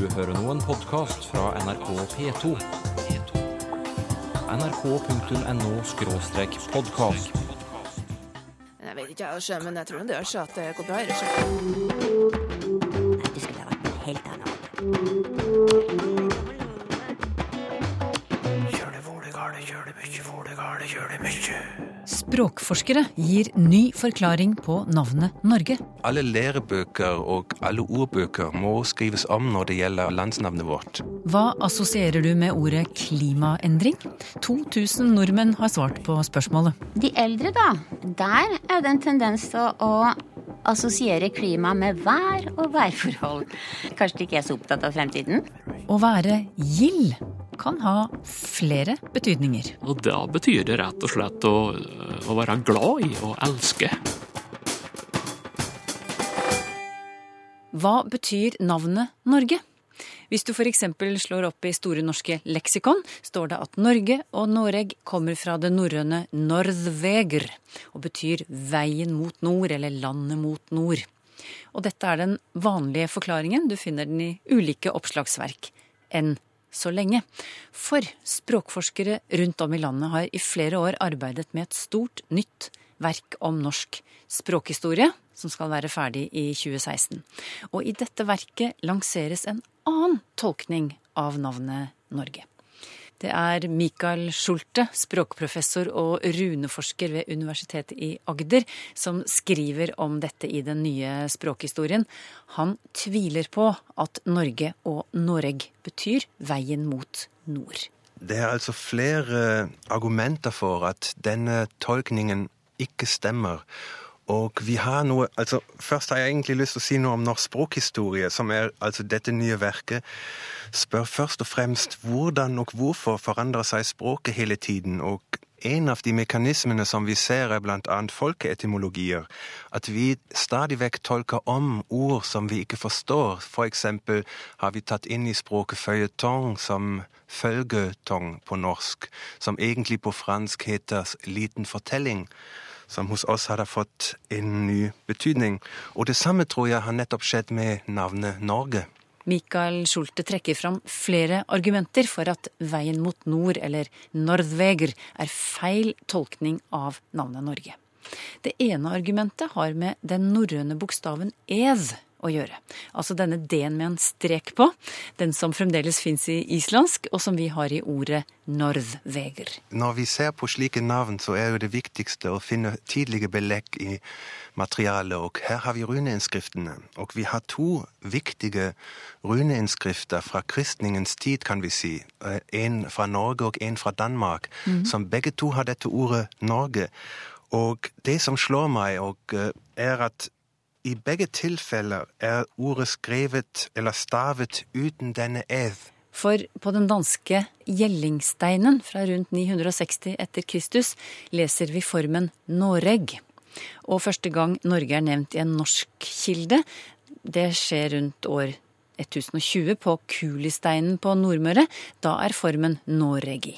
Du hører nå en podkast fra NRK P2. nrk.no podkast. Jeg vet ikke, jeg, men jeg tror det gjør seg at det går bra. i Ellers. Du skulle ha vært en helt annen Språkforskere gir ny forklaring på navnet Norge. Alle lærebøker og alle ordbøker må skrives om når det gjelder landsnavnet vårt. Hva assosierer du med ordet klimaendring? 2000 nordmenn har svart på spørsmålet. De eldre, da. Der er det en tendens til å assosiere klima med vær og værforhold. Kanskje de ikke er så opptatt av fremtiden? Å være gild kan ha flere betydninger. Og da betyr det rett og slett å, å være glad i og elske. Hva betyr navnet Norge? Hvis du f.eks. slår opp i Store norske leksikon, står det at Norge og Noreg kommer fra det norrøne nordveger og betyr veien mot nord eller landet mot nord. Og dette er den vanlige forklaringen, du finner den i ulike oppslagsverk. Enn så lenge. For språkforskere rundt om i landet har i flere år arbeidet med et stort, nytt verk om norsk språkhistorie, som skal være ferdig i 2016. Og i dette verket lanseres en annen tolkning av navnet Norge. Det er Mikael Schulte, språkprofessor og runeforsker ved Universitetet i Agder, som skriver om dette i den nye språkhistorien. Han tviler på at Norge og Noreg betyr veien mot nord. Det er altså flere argumenter for at denne tolkningen ikke stemmer. Og vi har noe altså Først har jeg egentlig lyst til å si noe om norsk språkhistorie, som er altså dette nye verket. Spør først og fremst hvordan og hvorfor forandrer seg språket hele tiden. Og en av de mekanismene som vi ser, er bl.a. folkeetymologier. At vi stadig vekk tolker om ord som vi ikke forstår. For eksempel har vi tatt inn i språket feuilletong som følgetong på norsk, som egentlig på fransk heter liten fortelling som hos oss hadde fått en ny betydning. Og det samme tror jeg har nettopp skjedd med navnet Norge. Mikael Schulte trekker fram flere argumenter for at veien mot nord, eller Nordveger, er feil tolkning av navnet Norge. Det ene argumentet har med den norrøne bokstaven ev å gjøre. Altså denne d-en med en strek på, den som fremdeles fins i islandsk, og som vi har i ordet Norðveger. Når vi ser på slike navn, så er jo det viktigste å finne tidlige belegg i materialet, og her har vi runeinnskriftene. Og vi har to viktige runeinnskrifter fra kristningens tid, kan vi si. En fra Norge og en fra Danmark, mm. som begge to har dette ordet Norge. Og det som slår meg, er at i begge tilfeller er ordet skrevet eller stavet uten denne ed. For på den danske Gjellingsteinen fra rundt 960 etter Kristus leser vi formen Noreg. Og første gang Norge er nevnt i en norsk kilde, det skjer rundt år 1020 på Kulisteinen på Nordmøre. Da er formen Noregi.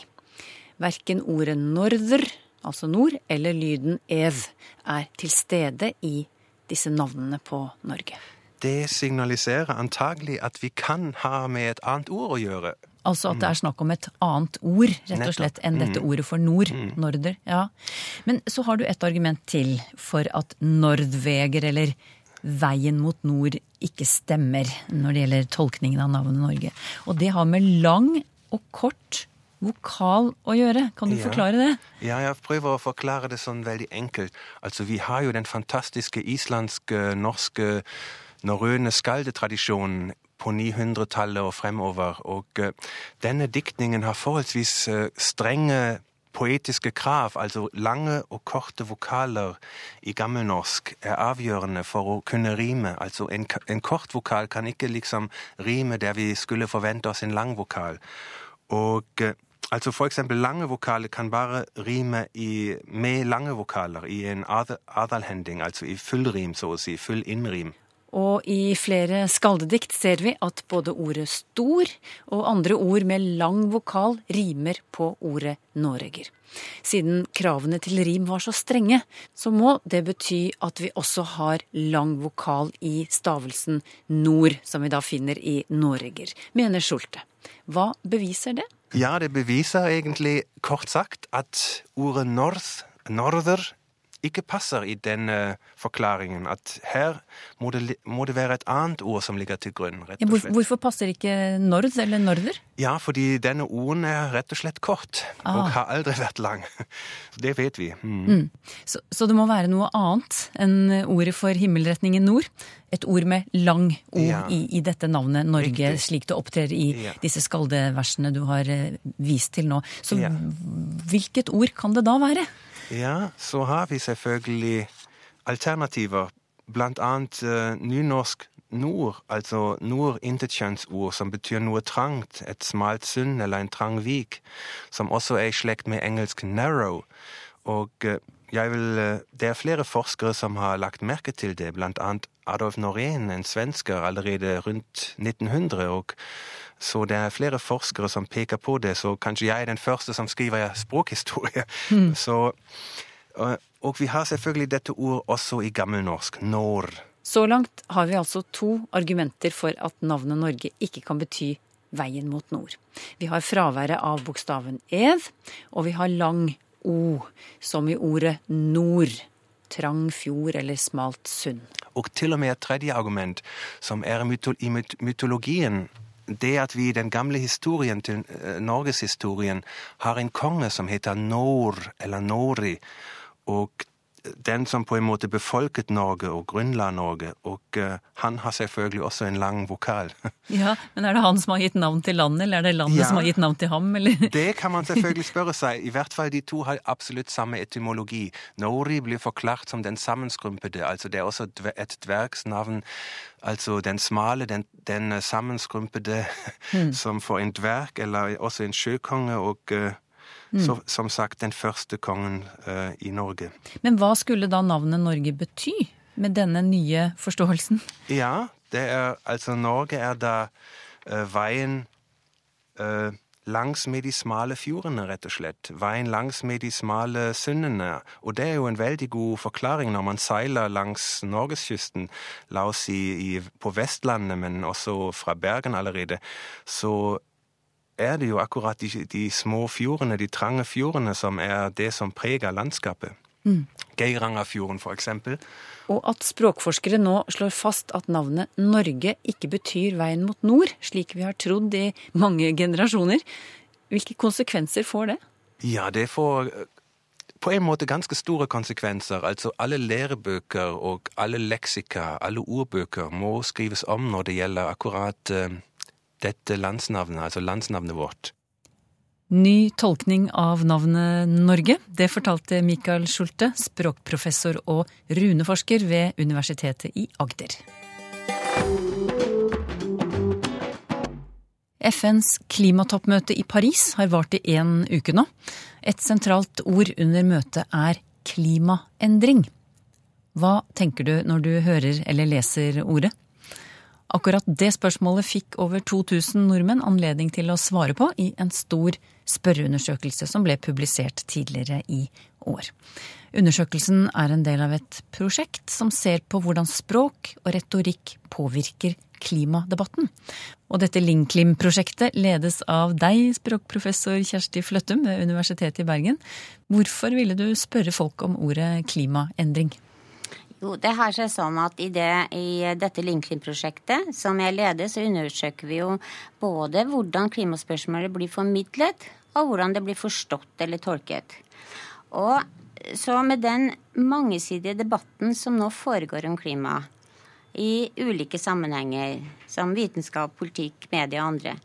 Verken ordet norder, altså nord, eller lyden ev er til stede i disse navnene på Norge. Det signaliserer antagelig at vi kan ha med et annet ord å gjøre. Altså at det er snakk om et annet ord, rett og slett, enn dette mm. ordet for nord. Mm. Norder. Ja. Men så har du et argument til for at Nordveger, eller veien mot nord, ikke stemmer når det gjelder tolkningen av navnet Norge. Og det har med lang og kort vokal å gjøre. Kan du ja. forklare det? Ja, jeg prøver å forklare det sånn veldig enkelt. Altså, Vi har jo den fantastiske islandske, norske, norrøne skaldetradisjonen på 900-tallet og fremover. Og uh, denne diktningen har forholdsvis uh, strenge poetiske krav, altså lange og korte vokaler i gammelnorsk, er avgjørende for å kunne rime. Altså en, en kort vokal kan ikke liksom rime der vi skulle forvente oss en lang vokal. Og uh, Altså eksempel lange vokaler kan bare rime i, med lange vokaler i en adalhending, altså i full rim, så å si. Full innrim. Og i flere skaldedikt ser vi at både ordet stor og andre ord med lang vokal rimer på ordet noreger. Siden kravene til rim var så strenge, så må det bety at vi også har lang vokal i stavelsen nord, som vi da finner i noreger, mener Schulte. Hva beviser det? Ja, det beviser egentlig kort sagt at ordet north, norther, ikke passer i denne forklaringen. At her må det, må det være et annet ord som ligger til grunn. rett og slett. Ja, hvorfor passer ikke nord eller norder? Ja, fordi denne orden er rett og slett kort, Ah. og har aldri vært lang. Det vet vi. Mm. Så, så det må være noe annet enn ordet for himmelretningen nord? Et ord med lang O Ja. i, i dette navnet Norge, Riktig. slik det opptrer i Ja. disse skaldeversene du har eh, vist til nå. Så hvilket ord kan det da være? Ja, så har vi selvfølgelig alternativer. Blant annet eh, nynorsk nord, altså nord-intetkjønnsord, som betyr noe trangt, et smalt sund eller en trang vik, som også er i slekt med engelsk narrow. Og uh, vil, eh, det er flere forskere som har lagt merke til det, blant annet Adolf Norén, en svensker, allerede rundt 1900. og så det er flere forskere som peker på det, så kanskje jeg er den første som skriver språkhistorie. Så, og, og vi har selvfølgelig dette ordet også i gammelnorsk, når. Så langt har vi altså to argumenter for at navnet Norge ikke kan bety veien mot nord. Vi har fraværet av bokstaven ev, og vi har lang o, som i ordet nord. Trang fjord eller smalt sund. Og til og med et tredje argument, som er i mytologien. Det at vi i den gamle historien til eh, norgeshistorien har en konge som heter Nor, eller Nori, og den som på en måte befolket Norge og grunnla Norge, og uh, han har selvfølgelig også en lang vokal. Ja, Men er det han som har gitt navn til landet, eller er det landet Ja. som har gitt navn til ham? Det kan man selvfølgelig spørre seg. I hvert fall de to har absolutt samme etymologi. Nori blir forklart som den sammenskrumpede, altså det er også et dvergsnavn. Altså den smale, den, den sammenskrumpede, som for en dverg, eller også en sjøkonge, og eh, så, som sagt den første kongen uh, i Norge. Men hva skulle da navnet Norge bety med denne nye forståelsen? Ja, det er, altså Norge er da uh, veien uh, langs med de smale fjordene, rett og slett. Veien langs med de smale sundene. Og det er jo en veldig god forklaring når man seiler langs norgeskysten, la oss si på Vestlandet, men også fra Bergen allerede, så er det jo akkurat de, de små fjordene, de trange fjordene, som er det som preger landskapet. Geirangerfjorden, for eksempel. Og at språkforskere nå slår fast at navnet Norge ikke betyr veien mot nord, slik vi har trodd i mange generasjoner. Hvilke konsekvenser får det? Ja, det får eh, på en måte ganske store konsekvenser. Altså alle lærebøker og alle leksika, alle ordbøker, må skrives om når det gjelder akkurat eh, dette landsnavnet, altså landsnavnet vårt. Ny tolkning av navnet Norge, det fortalte Mikael Schulte, språkprofessor og runeforsker ved Universitetet i Agder. FNs klimatoppmøte i Paris har vart i én uke nå. Et sentralt ord under møtet er klimaendring. Hva tenker du når du hører eller leser ordet? Akkurat det spørsmålet fikk over 2000 nordmenn anledning til å svare på i en stor spørreundersøkelse som ble publisert tidligere i år. Undersøkelsen er en del av et prosjekt som ser på hvordan språk og retorikk påvirker klimadebatten. Og dette Linklim-prosjektet ledes av deg, språkprofessor Kjersti Fløttum ved Universitetet i Bergen. Hvorfor ville du spørre folk om ordet klimaendring? Jo, det har seg sånn at i, det, i dette Linklin-prosjektet som jeg leder, så undersøker vi jo både hvordan klimaspørsmålet blir formidlet, og hvordan det blir forstått eller tolket. Og så med den mangesidige debatten som nå foregår om klima, i ulike sammenhenger, som vitenskap, politikk, media og andre,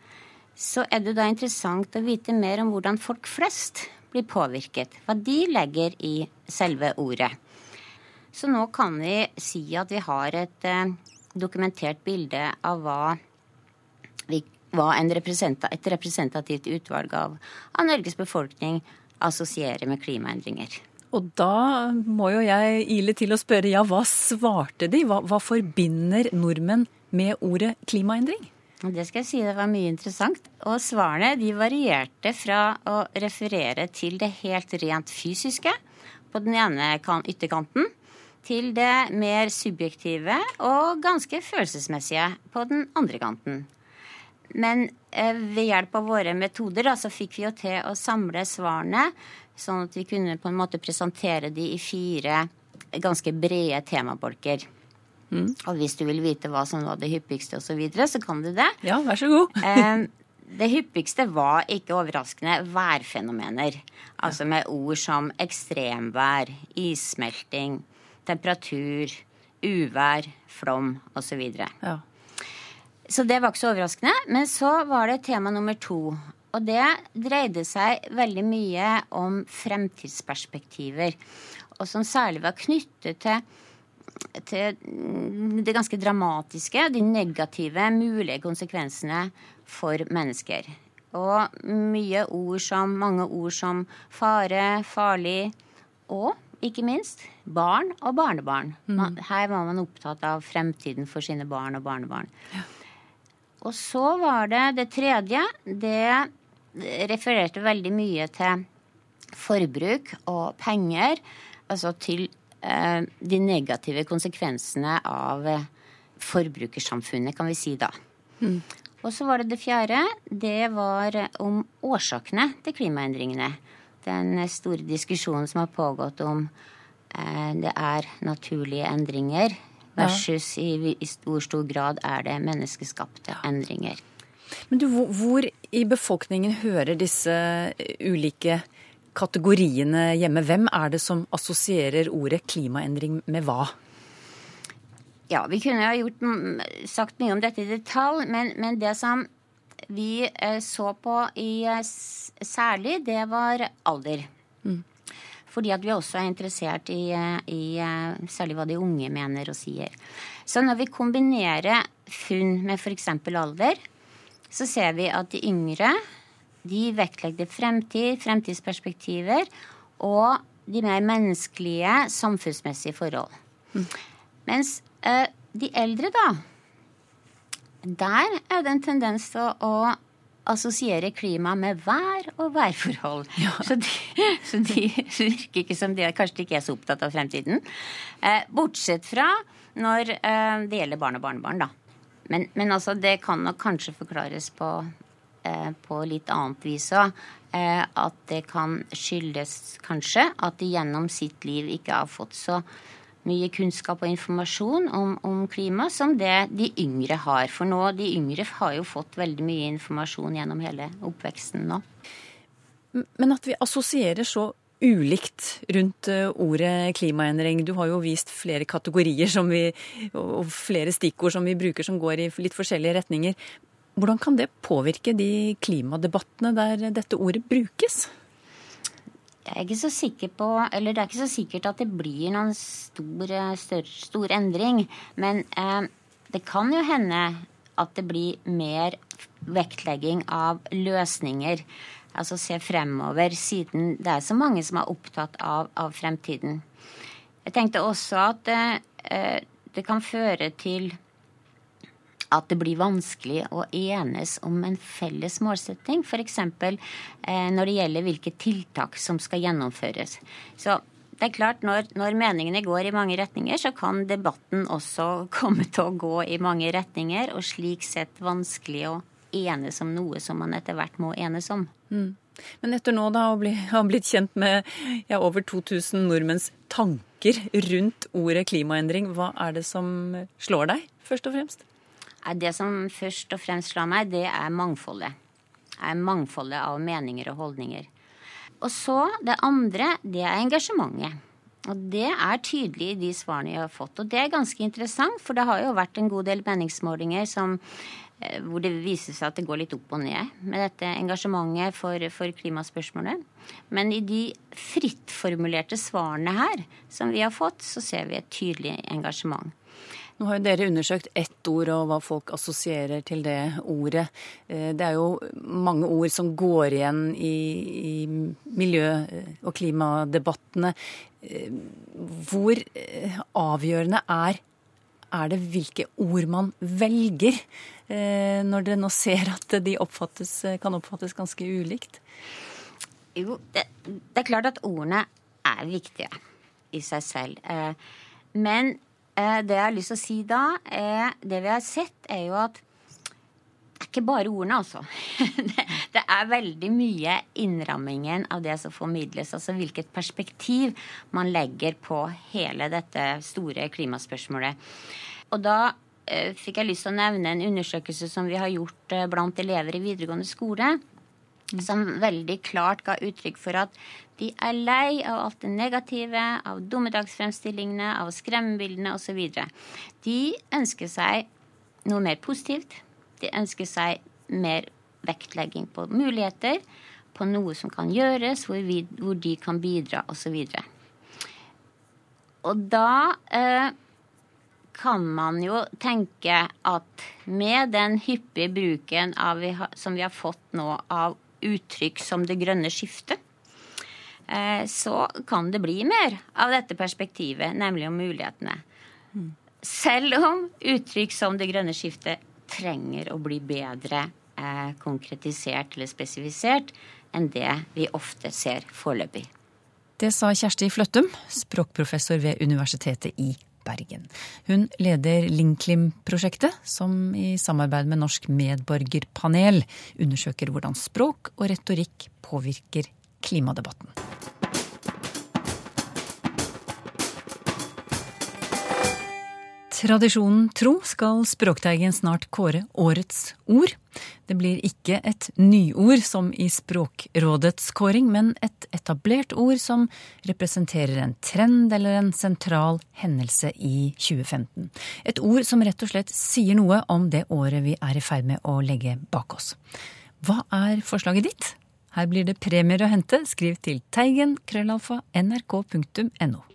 så er det da interessant å vite mer om hvordan folk flest blir påvirket. Hva de legger i selve ordet. Så nå kan vi si at vi har et eh, dokumentert bilde av hva, vi, hva representa, et representativt utvalg av, av Norges befolkning assosierer med klimaendringer. Og da må jo jeg ile til å spørre, ja, hva svarte de? Hva, hva forbinder nordmenn med ordet klimaendring? Det skal jeg si det var mye interessant. Og svarene de varierte fra å referere til det helt rent fysiske på den ene ytterkanten, til det mer subjektive og ganske følelsesmessige på den andre kanten. Men eh, ved hjelp av våre metoder da, så fikk vi jo til å samle svarene, sånn at vi kunne på en måte presentere de i fire ganske brede temabolker. Og hvis du vil vite hva som var det hyppigste osv., så, videre, så kan du det. Ja, vær så god. Eh, det hyppigste var ikke overraskende værfenomener. Altså med ord som ekstremvær, issmelting, temperatur, uvær, flom osv. Ja. Så det var ikke så overraskende. Men så var det tema nummer to. Og det dreide seg veldig mye om fremtidsperspektiver. Og som særlig var knyttet til, til det ganske dramatiske, de negative mulige konsekvensene for mennesker. Og mye ord som, mange ord som fare, farlig og ikke minst barn og barnebarn. Man, her var man opptatt av fremtiden for sine barn og barnebarn. Og så var det det tredje. Det refererte veldig mye til forbruk og penger. Altså til eh, de negative konsekvensene av eh, forbrukersamfunnet, kan vi si da. Og så var det det fjerde. Det var om årsakene til klimaendringene. Den store diskusjonen som har pågått om eh, det er naturlige endringer versus i, i stor, stor grad er det menneskeskapte endringer. Men du, hvor, hvor i befolkningen hører disse ulike kategoriene hjemme? Hvem er det som assosierer ordet klimaendring med hva? Ja, vi kunne ha gjort, sagt mye om dette i detalj, men, men det som vi eh, så på i eh, særlig, det var alder. Fordi at vi også er interessert i, eh, i særlig hva de unge mener og sier. Så når vi kombinerer funn med f.eks. alder, så ser vi at de yngre de vektlegger fremtid, fremtidsperspektiver og de mer menneskelige, samfunnsmessige forhold. Mens eh, de eldre, da Der er det en tendens til å, assosiere klima med vær og værforhold. Så, de, så de virker ikke som de er, kanskje de ikke er så opptatt av fremtiden. Eh, bortsett fra når eh, det gjelder barn og barnebarn, da. Men, men altså, det kan nok kanskje forklares på, eh, på litt annet vis òg. Eh, at det kan skyldes kanskje at de gjennom sitt liv ikke har fått så mye kunnskap og informasjon om, om klima som det de yngre har. For nå, de yngre har jo fått veldig mye informasjon gjennom hele oppveksten nå. Men at vi assosierer så ulikt rundt eh, ordet klimaendring. Du har jo vist flere kategorier vi, og flere stikkord som vi bruker som går i litt forskjellige retninger. Hvordan kan det påvirke de klimadebattene der dette ordet brukes? Er ikke så sikker på, eller Det er ikke så sikkert at det blir noen stor, eh, større, stor endring. Men eh, det kan jo hende at det blir mer vektlegging av løsninger. Altså se fremover, siden det er så mange som er opptatt av, av fremtiden. Jeg tenkte også at eh, det kan føre til at det blir vanskelig å enes om en felles målsetting. F.eks. Eh, når det gjelder hvilke tiltak som skal gjennomføres. Så det er klart, når, når meningene går i mange retninger, så kan debatten også komme til å gå i mange retninger, og slik sett vanskelig å enes om noe som man etter hvert må enes om. Men etter nå da å bli, ha blitt kjent med ja, over 2000 nordmenns tanker rundt ordet klimaendring, hva er det som slår deg, først og fremst? Det som først og fremst slår meg, det er mangfoldet. Det er mangfoldet av meninger og holdninger. Og så det andre, det er engasjementet. Og det er tydelig i de svarene jeg har fått. Og det er ganske interessant, for det har jo vært en god del meningsmålinger som, eh, hvor det viser seg at det går litt opp og ned med dette engasjementet for, for klimaspørsmålet. Men i de frittformulerte svarene her som vi har fått, så ser vi et tydelig engasjement. Nå har jo dere undersøkt ett ord og hva folk assosierer til det ordet. Eh, det er jo mange ord som går igjen i, i miljø- og klimadebattene. Eh, hvor eh, avgjørende er, er det hvilke ord man velger, når dere nå ser at de oppfattes, kan oppfattes ganske ulikt? Jo, det, det, er klart at ordene er viktige i seg selv. Men det jeg har lyst til å si da, er det vi har sett, er jo at det er ikke bare ordene, altså. Det er veldig mye innrammingen av det som formidles. Altså hvilket perspektiv man legger på hele dette store klimaspørsmålet. Og da eh, fikk jeg lyst til å nevne en undersøkelse som vi har gjort eh, blant elever i videregående skole som veldig klart ga uttrykk for at de er lei av alt det negative, av dommedagsfremstillingene, av skremmebildene osv. De ønsker seg noe mer positivt. De ønsker seg mer vektlegging på muligheter, på noe som kan gjøres, hvor, vi, hvor de kan bidra osv. Og, og da eh, kan man jo tenke at med den hyppige bruken ha, som vi har fått nå av uttrykk som det grønne skiftet, eh, så kan det bli mer av dette perspektivet, nemlig om mulighetene. Selv om uttrykk som det grønne skiftet trenger å bli bedre eh, konkretisert eller spesifisert enn det vi ofte ser foreløpig. Det sa Kjersti Fløttum, språkprofessor ved Universitetet i Bergen. Hun leder Linklim-prosjektet, som i samarbeid med Norsk medborgerpanel undersøker hvordan språk og retorikk påvirker klimadebatten. Tradisjonen tro skal Språkteigen snart kåre årets ord. Det blir ikke et nyord som i Språkrådets kåring, men et etablert ord som representerer en trend eller en sentral hendelse i 2015. Et ord som rett og slett sier noe om det året vi er i ferd med å legge bak oss. Hva er forslaget ditt? Her blir det premier å hente. Skriv til teigen krøllalfa nrk.no.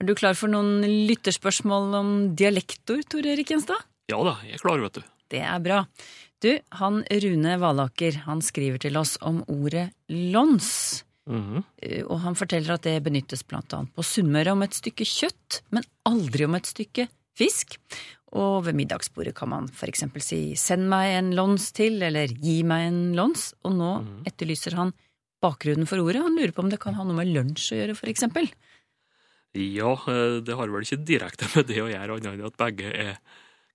Er du klar for noen lytterspørsmål om dialektord, Tor Erik Gjenstad? Ja da, jeg er klar, vet du. Det er bra. Du, han Rune Valaker, han skriver til oss om ordet lons. Mm -hmm. Og han forteller at det benyttes blant annet på Sunnmøre om et stykke kjøtt, men aldri om et stykke fisk. Og ved middagsbordet kan man for eksempel si 'send meg en lons til', eller 'gi meg en lons'. Og nå mm -hmm. etterlyser han bakgrunnen for ordet. Han lurer på om det kan ha noe med lunsj å gjøre, for eksempel. Ja, eh, det har vel ikke direkte med det å gjøre, annet enn at begge er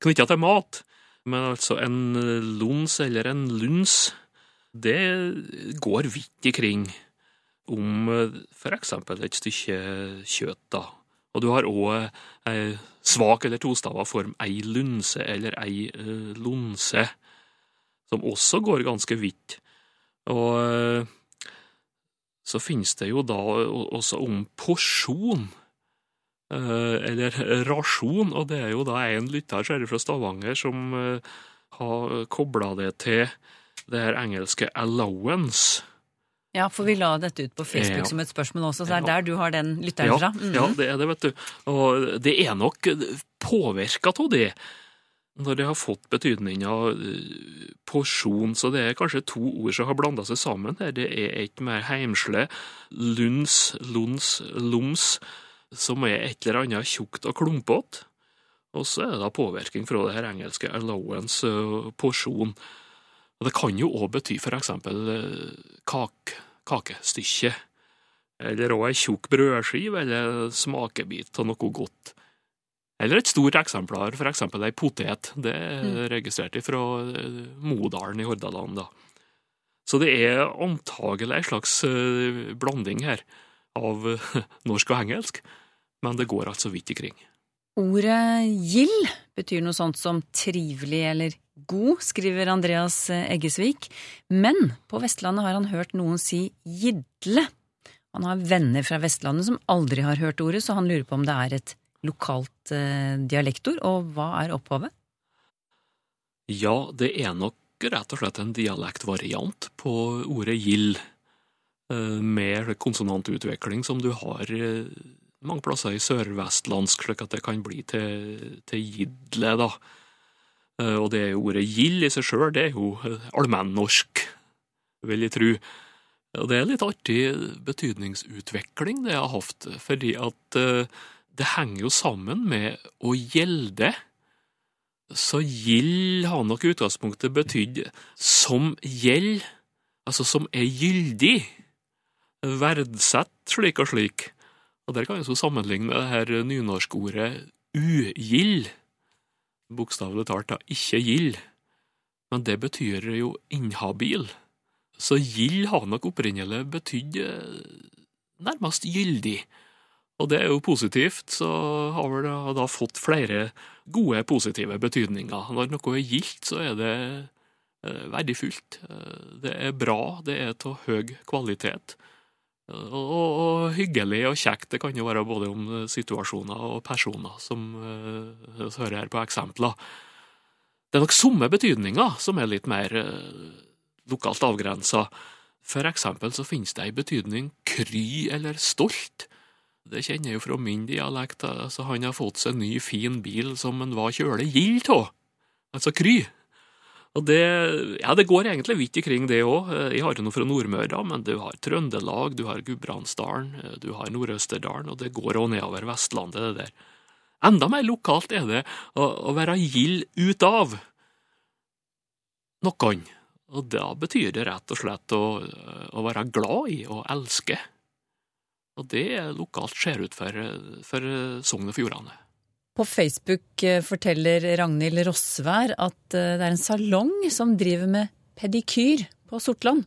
knytta til mat. Men altså, en lons eller en luns, det går vidt ikring om eh, for eksempel et stykke kjøtt, da. Og du har òg ei svak eller tostava form, ei lunse eller ei lonse, som også går ganske vidt. Og så finnes det jo da også om porsjon. Eh, eller rasjon, og det er jo da en lytter her fra Stavanger som eh, har kobla det til det her engelske allowance. Ja, for vi la dette ut på Facebook ja. som et spørsmål også, så det er der du har den lytteren ja, fra. Mm -hmm. Ja, det er det, vet du. Og det er nok påvirka av det når det har fått betydninga eh, porsjon, så det er kanskje to ord som har blanda seg sammen her. Det er et mer heimsle, luns, luns, loms, som er et eller annet tjukt og klumpete. Og så er det da påvirkning fra det her engelske allowance, uh, porsjon. Og Det kan jo òg bety for eksempel uh, kak, kakestykke, eller òg ei tjukk brødskive eller smakebit av noe godt. Eller et stort eksemplar, for eksempel ei potet. Det er mm. registrert fra uh, Modalen i Hordaland, da. Så det er antagelig ei slags blanding her av norsk og engelsk men det går altså vidt ikring. Ordet gild betyr noe sånt som trivelig eller god, skriver Andreas Eggesvik. Men på Vestlandet har han hørt noen si gidle. Han har venner fra Vestlandet som aldri har hørt ordet, så han lurer på om det er et lokalt eh, dialektord. Og hva er opphavet? Ja, det er nok rett og slett en dialektvariant på ordet gild, eh, med konsonantutvikling som du har eh, mange plasser i sørvestlandsk, slik at det kan bli til, til gidle, da. Eh, Og det ordet gild i seg sjøl, det er jo eh, allmennorsk, vil jeg tru. Og det er litt artig betydningsutvikling det har hatt, fordi at eh, det henger jo sammen med å gjelde. Så gild har nok i utgangspunktet betydd som gjeld, altså som er gyldig, verdsett slik og slik. Og der kan vi så sammenligne det her nynorskordet ugild. Bokstavelig talt da, ikke gild. Men det betyr jo inhabil. Så gild har nok opprinnelig betydd eh, nærmest gyldig. Og det er jo positivt, så har da, da fått flere gode, positive betydninger. Når noe er gildt, så er det eh, verdifullt. Eh, det er bra, det er av høy kvalitet. Og, og, hyggelig og kjekt. Det kan jo være både om eh, situasjoner og personer, som eh, vi hører her på eksempler. Det er nok somme betydninger som er litt mer eh, lokalt avgrensa. For eksempel så finnes det ei betydning kry eller stolt. Det kjenner jeg jo fra min dialekt. altså Han har fått seg ny, fin bil som han var kjølig gild av. Altså kry. Og det, ja, det går egentlig vidt ikring det òg. Jeg har jo noe fra Nordmøre, men du har Trøndelag, du har Gudbrandsdalen, du har Nord-Østerdalen, og det går òg nedover Vestlandet, det der. Enda mer lokalt er det å, å være gild ut av noen. Og da betyr det rett og slett å, å være glad i og elske. Og det er lokalt ser ut for, for Sogn og Fjordane. På Facebook eh, forteller Ragnhild Rossvær at eh, det er en salong som driver med pedikyr på Sortland.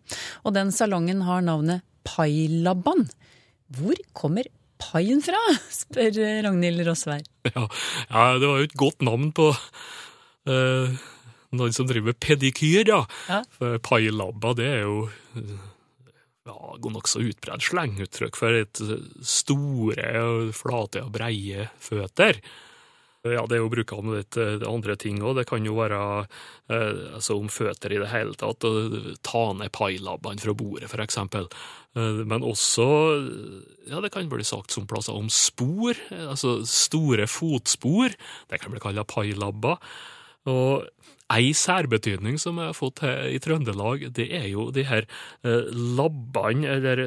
Og den salongen har navnet Pailabban. Hvor kommer paien fra? spør eh, Ragnhild Rossvær. Ja, ja, det var jo et godt navn på eh, noen som driver med pedikyr, ja. Ja. For pailabba, det er jo ja, nokså utbredt slenguttrykk for et store, flate og breie føtter. Ja, det er jo bruka om litt eh, andre ting òg. Det kan jo være eh, altså om føtter i det hele tatt. å Ta ned pailabbene fra bordet, for eksempel. Eh, men også ja, det kan bli sagt som plasser om spor. Altså store fotspor. Det kan bli kalla pailabber. Og ei særbetydning som jeg har fått her i Trøndelag, det er jo de her labbene, eller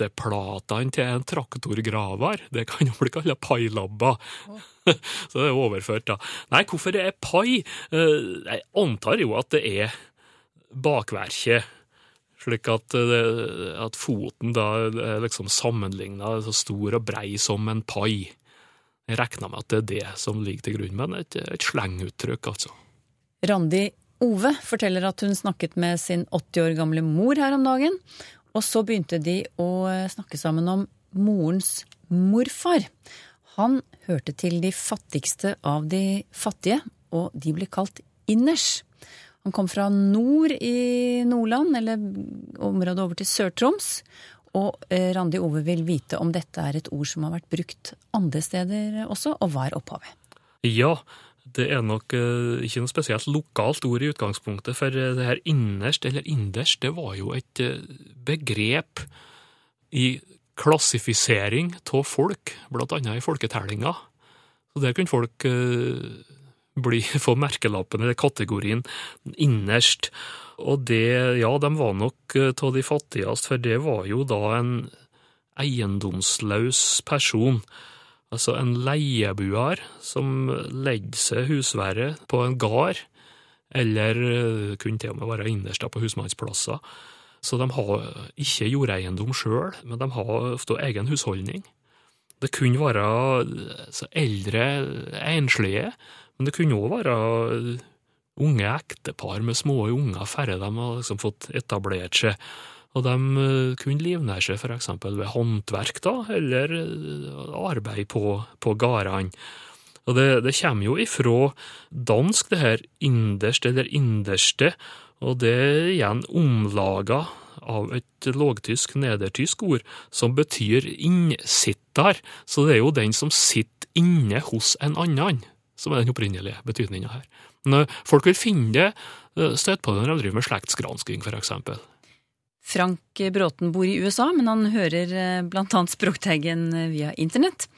støtteplatene til en traktorgraver. Det kan jo bli kalt pailabber. Så det er overført, da. Nei, hvorfor det er pai? Eh, Jeg antar jo at det er bakverket. Slik at, eh, at foten da er liksom sammenligna så stor og brei som en pai. Jeg regner med at det er det som ligger til grunn, men et, et slenguttrykk, altså. Randi Ove forteller at hun snakket med sin 80 år gamle mor her om dagen. Og så begynte de å snakke sammen om morens morfar. Han hørte til de fattigste av de fattige, og de ble kalt inners. Han kom fra nord i Nordland, eller området over til Sør-Troms. Og eh, Randi Ove vil vite om dette er et ord som har vært brukt andre steder også, og hva er opphavet? Ja, det er nok eh, ikke noe spesielt lokalt ord i utgangspunktet, for eh, det her innerst eller inderst, det var jo et eh, begrep i klassifisering av folk, blant annet i folketellinga. Så der kunne folk eh, bli, få merkelappen eller kategorien innerst. Og det, ja, de var nok eh, av de fattigste, for det var jo da en eiendomsløs person. Altså en leiebuar som legger seg husværet på en gard, eller eh, kunne til og med være innerst på husmannsplasser. Så de har ikke jordeiendom sjøl, men de har ofte egen husholdning. Det kunne være altså, eldre enslige, men det kunne òg være unge ektepar med små unger færre de har liksom fått etablert seg. Og de eh, kunne livnære seg eksempel ved håndverk, da, eller eh, arbeid på, på gårdene. Og det, det kommer jo ifra dansk, det her inderst eller inderste, og det er igjen omlaga av et lågtysk, nedertysk ord, som betyr innsitter. Så det er jo den som sitter inne hos en annen, som er den opprinnelige betydninga her. Men eh, folk vil finne det, støte på det når de driver med slektsgransking, for eksempel. Frank Bråten bor i USA, men han hører bl.a. blant annet Språkteigen eh, via internett.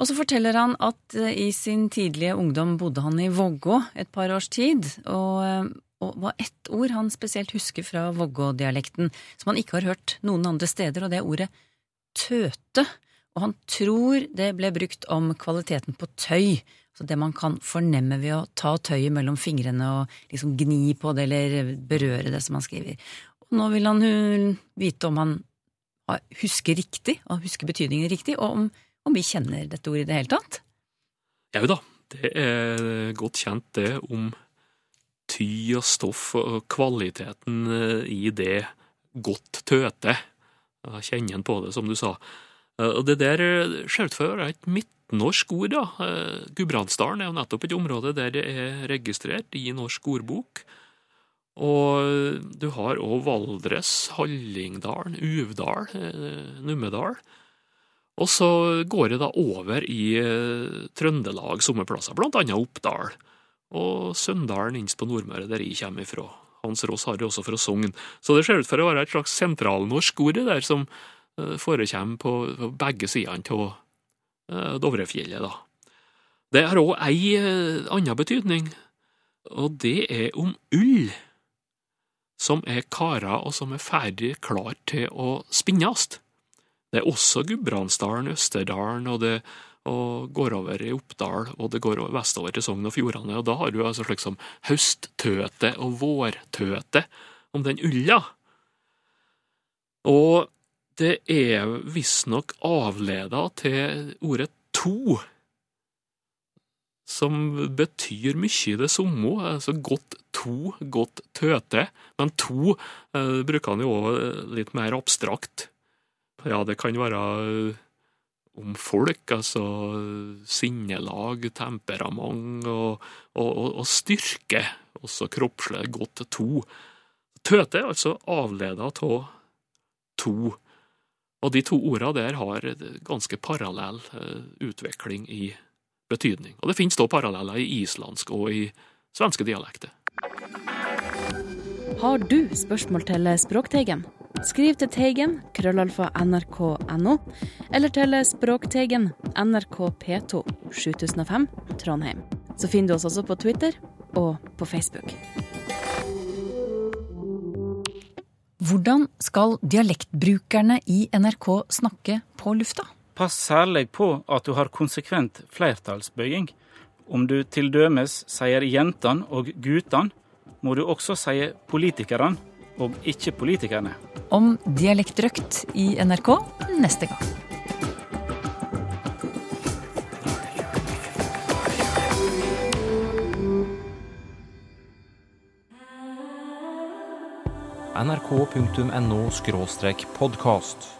Og så forteller han at eh, i sin tidlige ungdom bodde han i Vågå et par års tid, og, og var ett ord han spesielt husker fra Vågå-dialekten, som han ikke har hørt noen andre steder, og det er ordet tøte. Og han tror det ble brukt om kvaliteten på tøy, så det man kan fornemme ved å ta tøyet mellom fingrene og liksom gni på det eller berøre det, som han skriver. Nå vil han vite om han husker riktig, og husker betydningen riktig, og om, om vi kjenner dette ordet i det hele tatt. Jau da, det er godt kjent det om ty og stoff og kvaliteten eh, i det godt tøte. Kjenner en på det, som du sa. Eh, og det der ser ut for å være et midtnorsk ord, da. Eh, Gudbrandsdalen er jo nettopp et område der det er registrert i Norsk ordbok. Og du har òg Valdres, Hallingdalen, Uvdal, eh, Numedal. Og så går det da over i Trøndelag sommerplasser, blant annet Oppdal. Og Søndalen innst på Nordmøre, der jeg kommer ifra. Hans Rås har det også fra Sogn. Så det ser ut for å være et slags sentralnorsk ord der som Eh, forekommer på, begge sidene av eh, Dovrefjellet. da. Det har òg ei eh, anna betydning, og det er om ull som er kara og som er ferdig klar til å spinnes. Det er også Gudbrandsdalen, Østerdalen, og det og går over i Oppdal, og det går vestover til Sogn og Fjordane. Og da har du altså slik som høsttøte og vårtøte om den ulla. Og det er visstnok avleda til ordet to, som betyr mye i det samme. Altså godt to, godt tøte. Men to eh, bruker han jo òg litt mer abstrakt. Ja, det kan være eh, om folk, altså sinnelag, temperament og, og, og styrke. Også kroppslig godt to. Tøte er altså avleda av to. Og de to orda der har ganske parallell eh, utvikling i betydning. Og det finnes da paralleller i islandsk og i svenske dialekter. Har du spørsmål til Språkteigen? Skriv til Teigen, krøllalfa nrk.no, eller til Språkteigen, NRK P2, 7005, Trondheim. Så finner du oss også på Twitter og på Facebook. Hvordan skal dialektbrukerne i NRK snakke på lufta? Pass særlig på at du har konsekvent flertallsbøying. Om du til dømes sier jentene og guttene, må du også si politikerne og ikke politikerne. Om dialektrøkt i NRK neste gang. nrk.no podkast.